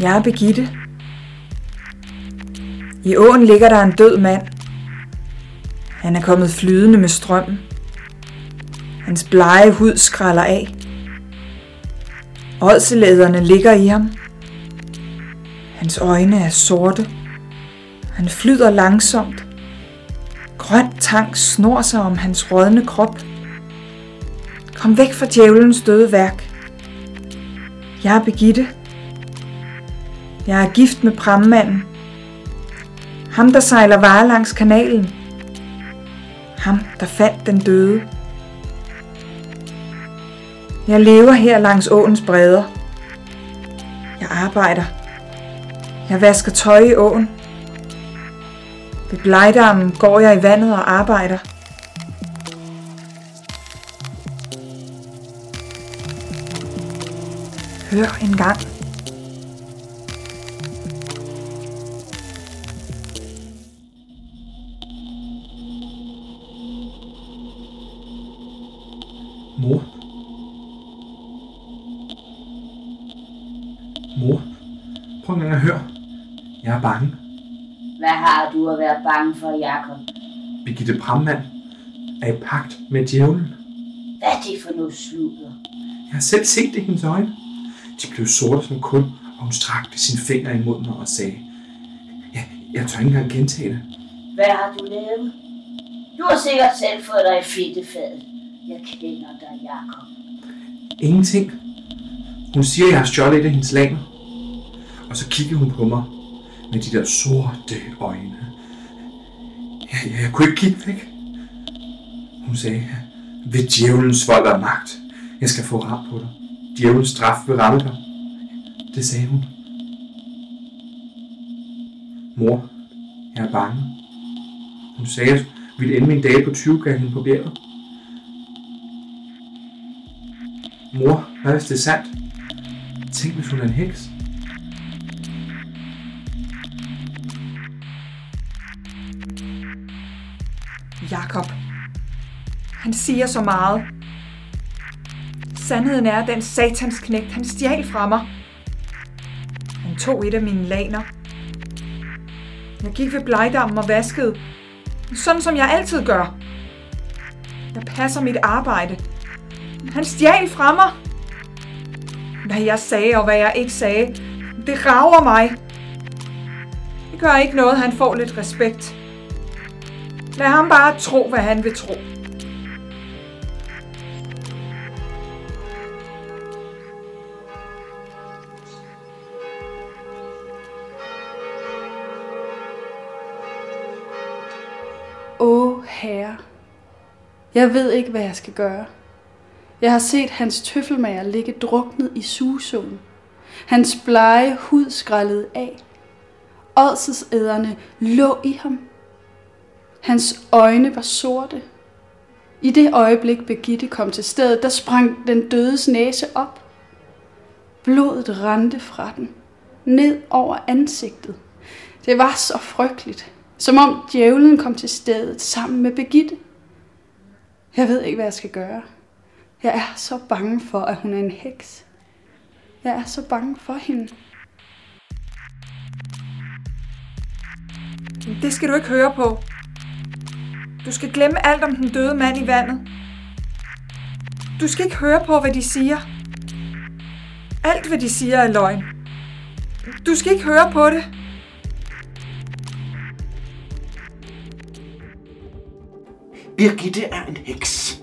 Jeg er Begitte. I åen ligger der en død mand. Han er kommet flydende med strømmen. Hans blege hud skræller af. Ådselæderne ligger i ham. Hans øjne er sorte. Han flyder langsomt. Grøn tang snor sig om hans rådne krop. Kom væk fra djævelens døde værk. Jeg er Begitte. Jeg er gift med prammanden. Ham, der sejler varer langs kanalen. Ham, der fandt den døde. Jeg lever her langs åens bredder. Jeg arbejder. Jeg vasker tøj i åen. Ved blegdammen går jeg i vandet og arbejder. Hør en gang. Mor? Mor? Prøv en gang at høre. Jeg er bange. Hvad har du at være bange for, Jakob? Birgitte Brammand er i pagt med djævlen. Hvad er det for noget sludder? Jeg har selv set det i hendes øjne. De blev sorte som kul, og hun strakte sin finger imod mig og sagde, ja, jeg tør ikke engang gentage det. Hvad har du lavet? Du har sikkert selv fået dig i fedtefad. Jeg kender dig, Jakob. Ingenting. Hun siger, jeg har stjålet et af hendes lager. Og så kigger hun på mig med de der sorte øjne. Jeg, jeg, jeg kunne ikke kigge væk. Hun sagde, ved djævelens vold og magt, jeg skal få ram på dig. Djævelens straf vil ramme dig. Det sagde hun. Mor, jeg er bange. Hun sagde, at jeg ville ende min dag på 20 på bjerget. Mor, hvad hvis det er sandt? Tænk, hvis hun er en heks. Jakob. Han siger så meget. Sandheden er, at den satans knægt, han stjal fra mig. Han tog et af mine laner. Jeg gik ved blegdammen og vaskede. Sådan som jeg altid gør. Jeg passer mit arbejde. Han stjal fra mig. Hvad jeg sagde og hvad jeg ikke sagde, det rager mig. Det gør ikke noget, han får lidt respekt. Lad ham bare tro, hvad han vil tro. Åh, herre. Jeg ved ikke, hvad jeg skal gøre. Jeg har set hans tøffelmager ligge druknet i sugesåen. Hans blege hud skrællede af. Ådsesæderne lå i ham. Hans øjne var sorte. I det øjeblik Begitte kom til stedet, der sprang den dødes næse op. Blodet rendte fra den, ned over ansigtet. Det var så frygteligt, som om djævlen kom til stedet sammen med Begitte. Jeg ved ikke, hvad jeg skal gøre. Jeg er så bange for, at hun er en heks. Jeg er så bange for hende. Det skal du ikke høre på. Du skal glemme alt om den døde mand i vandet. Du skal ikke høre på, hvad de siger. Alt, hvad de siger, er løgn. Du skal ikke høre på det. Birgitte er en heks.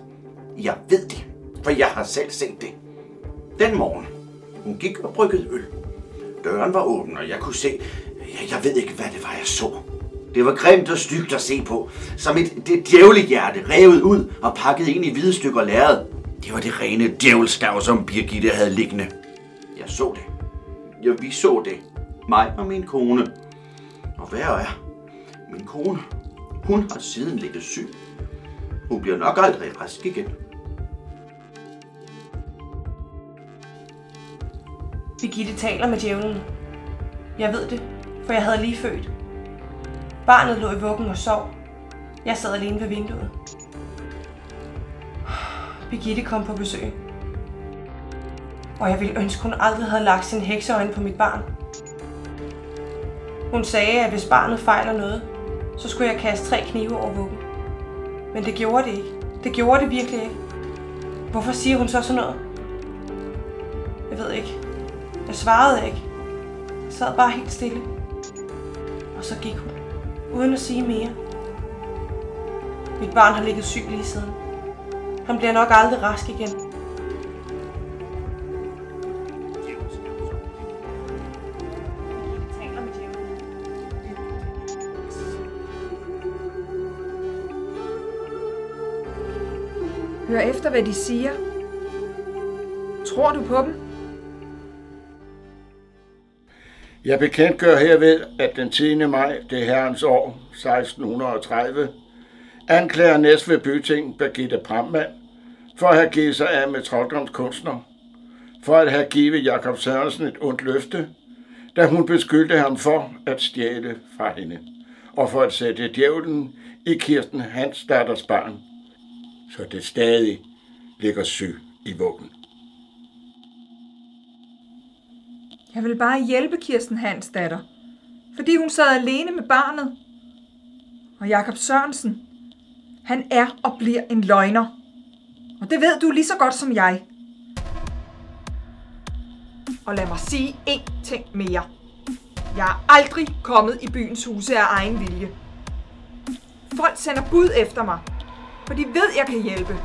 Jeg ved det, for jeg har selv set det. Den morgen, hun gik og bryggede øl. Døren var åben, og jeg kunne se... Jeg, jeg ved ikke, hvad det var, jeg så. Det var grimt og stygt at se på. Som et det djævlehjerte revet ud og pakket ind i hvide stykker lærred. Det var det rene djævelstav, som Birgitte havde liggende. Jeg så det. Ja, vi så det. Mig og min kone. Og hvad er, min kone, hun har siden ligget syg. Hun bliver nok aldrig rask igen. Birgitte taler med djævlen. Jeg ved det, for jeg havde lige født. Barnet lå i vuggen og sov. Jeg sad alene ved vinduet. Birgitte kom på besøg. Og jeg ville ønske, hun aldrig havde lagt sin hekseøjne på mit barn. Hun sagde, at hvis barnet fejler noget, så skulle jeg kaste tre knive over vuggen. Men det gjorde det ikke. Det gjorde det virkelig ikke. Hvorfor siger hun så sådan noget? Jeg ved ikke. Jeg svarede ikke. Jeg sad bare helt stille. Og så gik hun, uden at sige mere. Mit barn har ligget syg lige siden. Han bliver nok aldrig rask igen. Hør efter, hvad de siger. Tror du på dem? Jeg bekendtgør herved, at den 10. maj, det herrens år 1630, anklager Næstved Byting Birgitte Brammann for at have givet sig af med trolddomskunstner, for at have givet Jakob Sørensen et ondt løfte, da hun beskyldte ham for at stjæle fra hende, og for at sætte djævlen i Kirsten Hans datters barn, så det stadig ligger syg i vuggen. Jeg vil bare hjælpe Kirsten Hans datter, fordi hun sad alene med barnet. Og Jakob Sørensen, han er og bliver en løgner. Og det ved du lige så godt som jeg. Og lad mig sige én ting mere. Jeg er aldrig kommet i byens huse af egen vilje. Folk sender bud efter mig, for de ved, jeg kan hjælpe.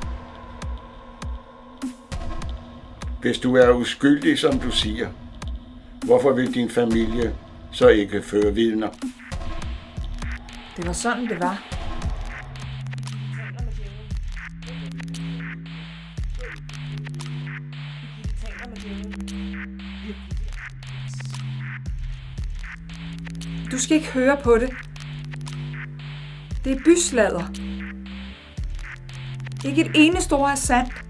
Hvis du er uskyldig, som du siger, hvorfor vil din familie så ikke føre vidner? Det var sådan, det var. Du skal ikke høre på det. Det er byslader. Ikke et eneste ord er sandt.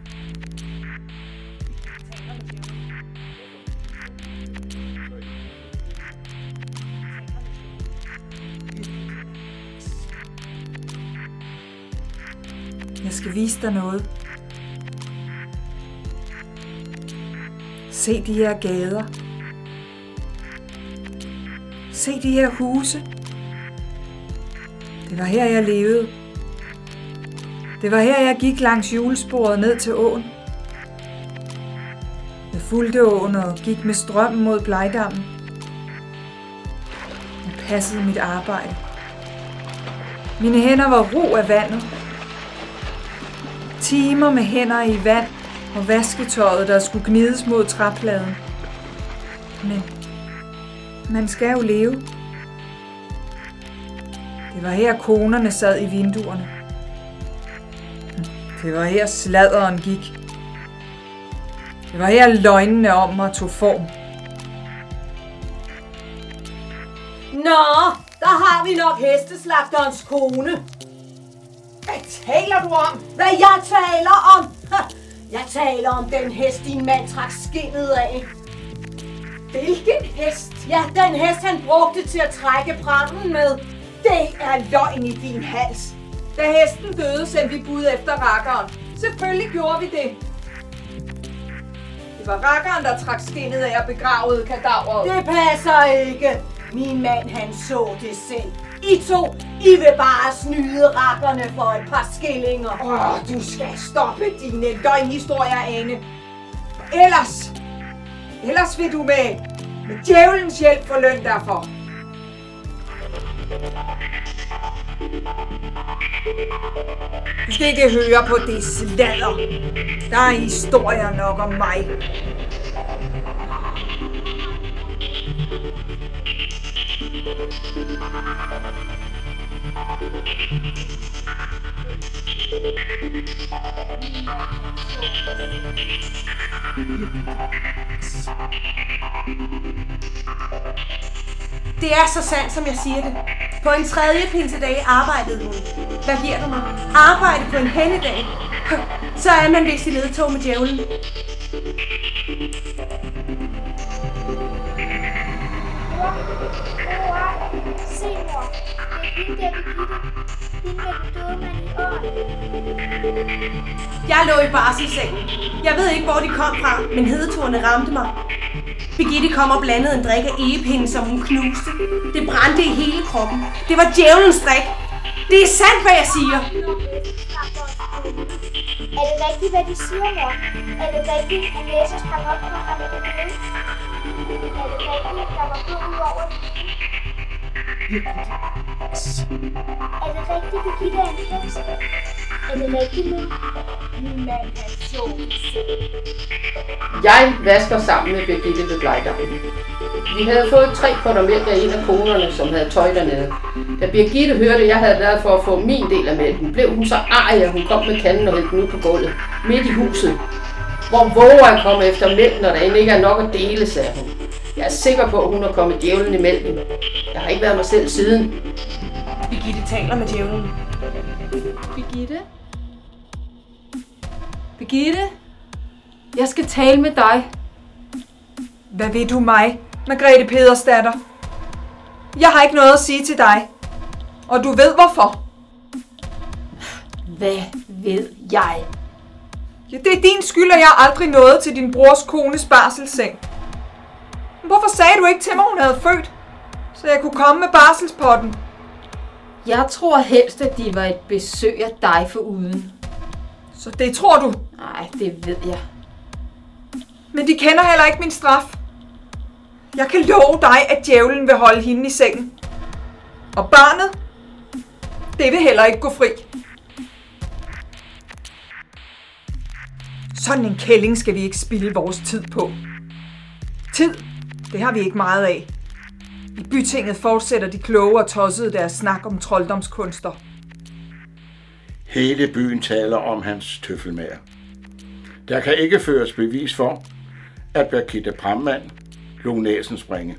Mister noget. Se de her gader. Se de her huse. Det var her, jeg levede. Det var her, jeg gik langs julesporet ned til åen. Jeg fulgte åen og gik med strømmen mod Blejdammen. Jeg passede mit arbejde. Mine hænder var ro af vandet. Timer med hænder i vand og vasketøjet, der skulle gnides mod træpladen. Men man skal jo leve. Det var her konerne sad i vinduerne. Det var her sladderen gik. Det var her løgnene om mig tog form. Nå, der har vi nok hesteslagterens kone. Taler du om? Hvad jeg taler om? Jeg taler om den hest, din mand trak skinnet af. Hvilken hest? Ja, den hest, han brugte til at trække prammen med. Det er løgn i din hals. Da hesten døde, sendte vi bud efter rakkeren. Selvfølgelig gjorde vi det. Det var rakkeren, der trak skinnet af og begravede kadaveret. Det passer ikke. Min mand, han så det selv. I to, I vil bare snyde rakkerne for et par skillinger. Åh, du skal stoppe dine løgnhistorier, Ane. Ellers, ellers vil du med, med djævelens hjælp få løn derfor. Du skal ikke høre på det sladder. Der er historier nok om mig. Det er så sandt, som jeg siger det. På en tredje pinsedag arbejdede hun. Hvad giver du mig? Arbejde på en hennedag. Så er man vist i ledtog med djævlen. Se, mor. Det er hende der, Birgitte. Hende med den døde mand i åren. Jeg lå i barselssengen. Jeg ved ikke, hvor de kom fra, men hedetorne ramte mig. Birgitte kom og blandede en drik af egepinde, som hun knuste. Det brændte i hele kroppen. Det var djævelens drik. Det er sandt, hvad jeg siger. Er det rigtigt, hvad de siger, mor? Er det rigtigt, at Næse sprang op på ham i det Er det rigtigt, der var blod ud over det er det rigtigt, du kigger en heks? Er det rigtigt, min, min mand er så? Jeg vasker sammen med Birgitte ved Blejdammen. Vi havde fået tre potter mælk af en af konerne, som havde tøj dernede. Da Birgitte hørte, at jeg havde været for at få min del af mælken, blev hun så arg, at hun kom med kanden og hældte den ud på gulvet, midt i huset. Hvor våger jeg komme efter mælk, når der end ikke er nok at dele, sagde hun. Jeg er sikker på, at hun har kommet djævlen i mælken. Jeg har ikke været mig selv siden. Birgitte taler med djævlen. Birgitte? Birgitte? Jeg skal tale med dig. Hvad ved du mig, Margrethe Pedersdatter? Jeg har ikke noget at sige til dig. Og du ved hvorfor. Hvad ved jeg? Ja, det er din skyld, at jeg aldrig nåede til din brors kones barselsseng. Hvorfor sagde du ikke til mig, hun havde født? Så jeg kunne komme med barselspotten. Jeg tror helst, at de var et besøg af dig for uden. Så det tror du. Nej, det ved jeg. Men de kender heller ikke min straf. Jeg kan love dig, at djævlen vil holde hende i sengen. Og barnet, det vil heller ikke gå fri. Sådan en kælling skal vi ikke spilde vores tid på. Tid, det har vi ikke meget af. I bytinget fortsætter de kloge og tossede deres snak om trolddomskunster. Hele byen taler om hans tøffelmager. Der kan ikke føres bevis for, at Birgitte Brammann lå næsen springe.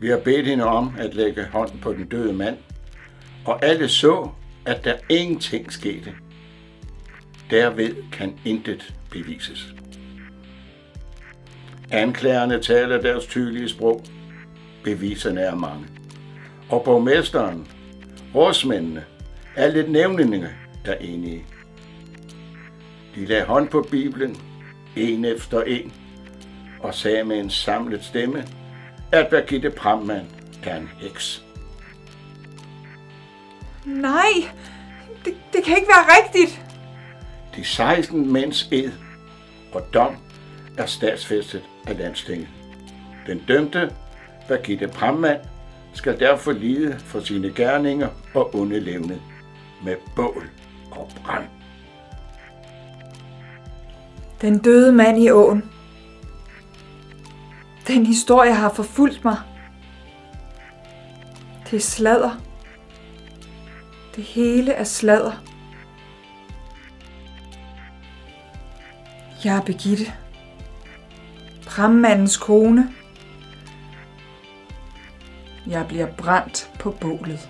Vi har bedt hende om at lægge hånden på den døde mand, og alle så, at der ingenting skete. Derved kan intet bevises. Anklagerne taler deres tydelige sprog. Beviserne er mange. Og borgmesteren, rådsmændene, alle nævningerne er enige. De lagde hånd på Bibelen, en efter en, og sagde med en samlet stemme, at Birgitte Brammann er en heks. Nej, det, det kan ikke være rigtigt. De 16 mænds ed og dom er statsfæstet af landstinget. Den dømte, Birgitte Prammand, skal derfor lide for sine gerninger og onde levne med bål og brand. Den døde mand i åen. Den historie har forfulgt mig. Det er sladder. Det hele er sladder. Jeg er Birgitte prammandens kone. Jeg bliver brændt på bålet.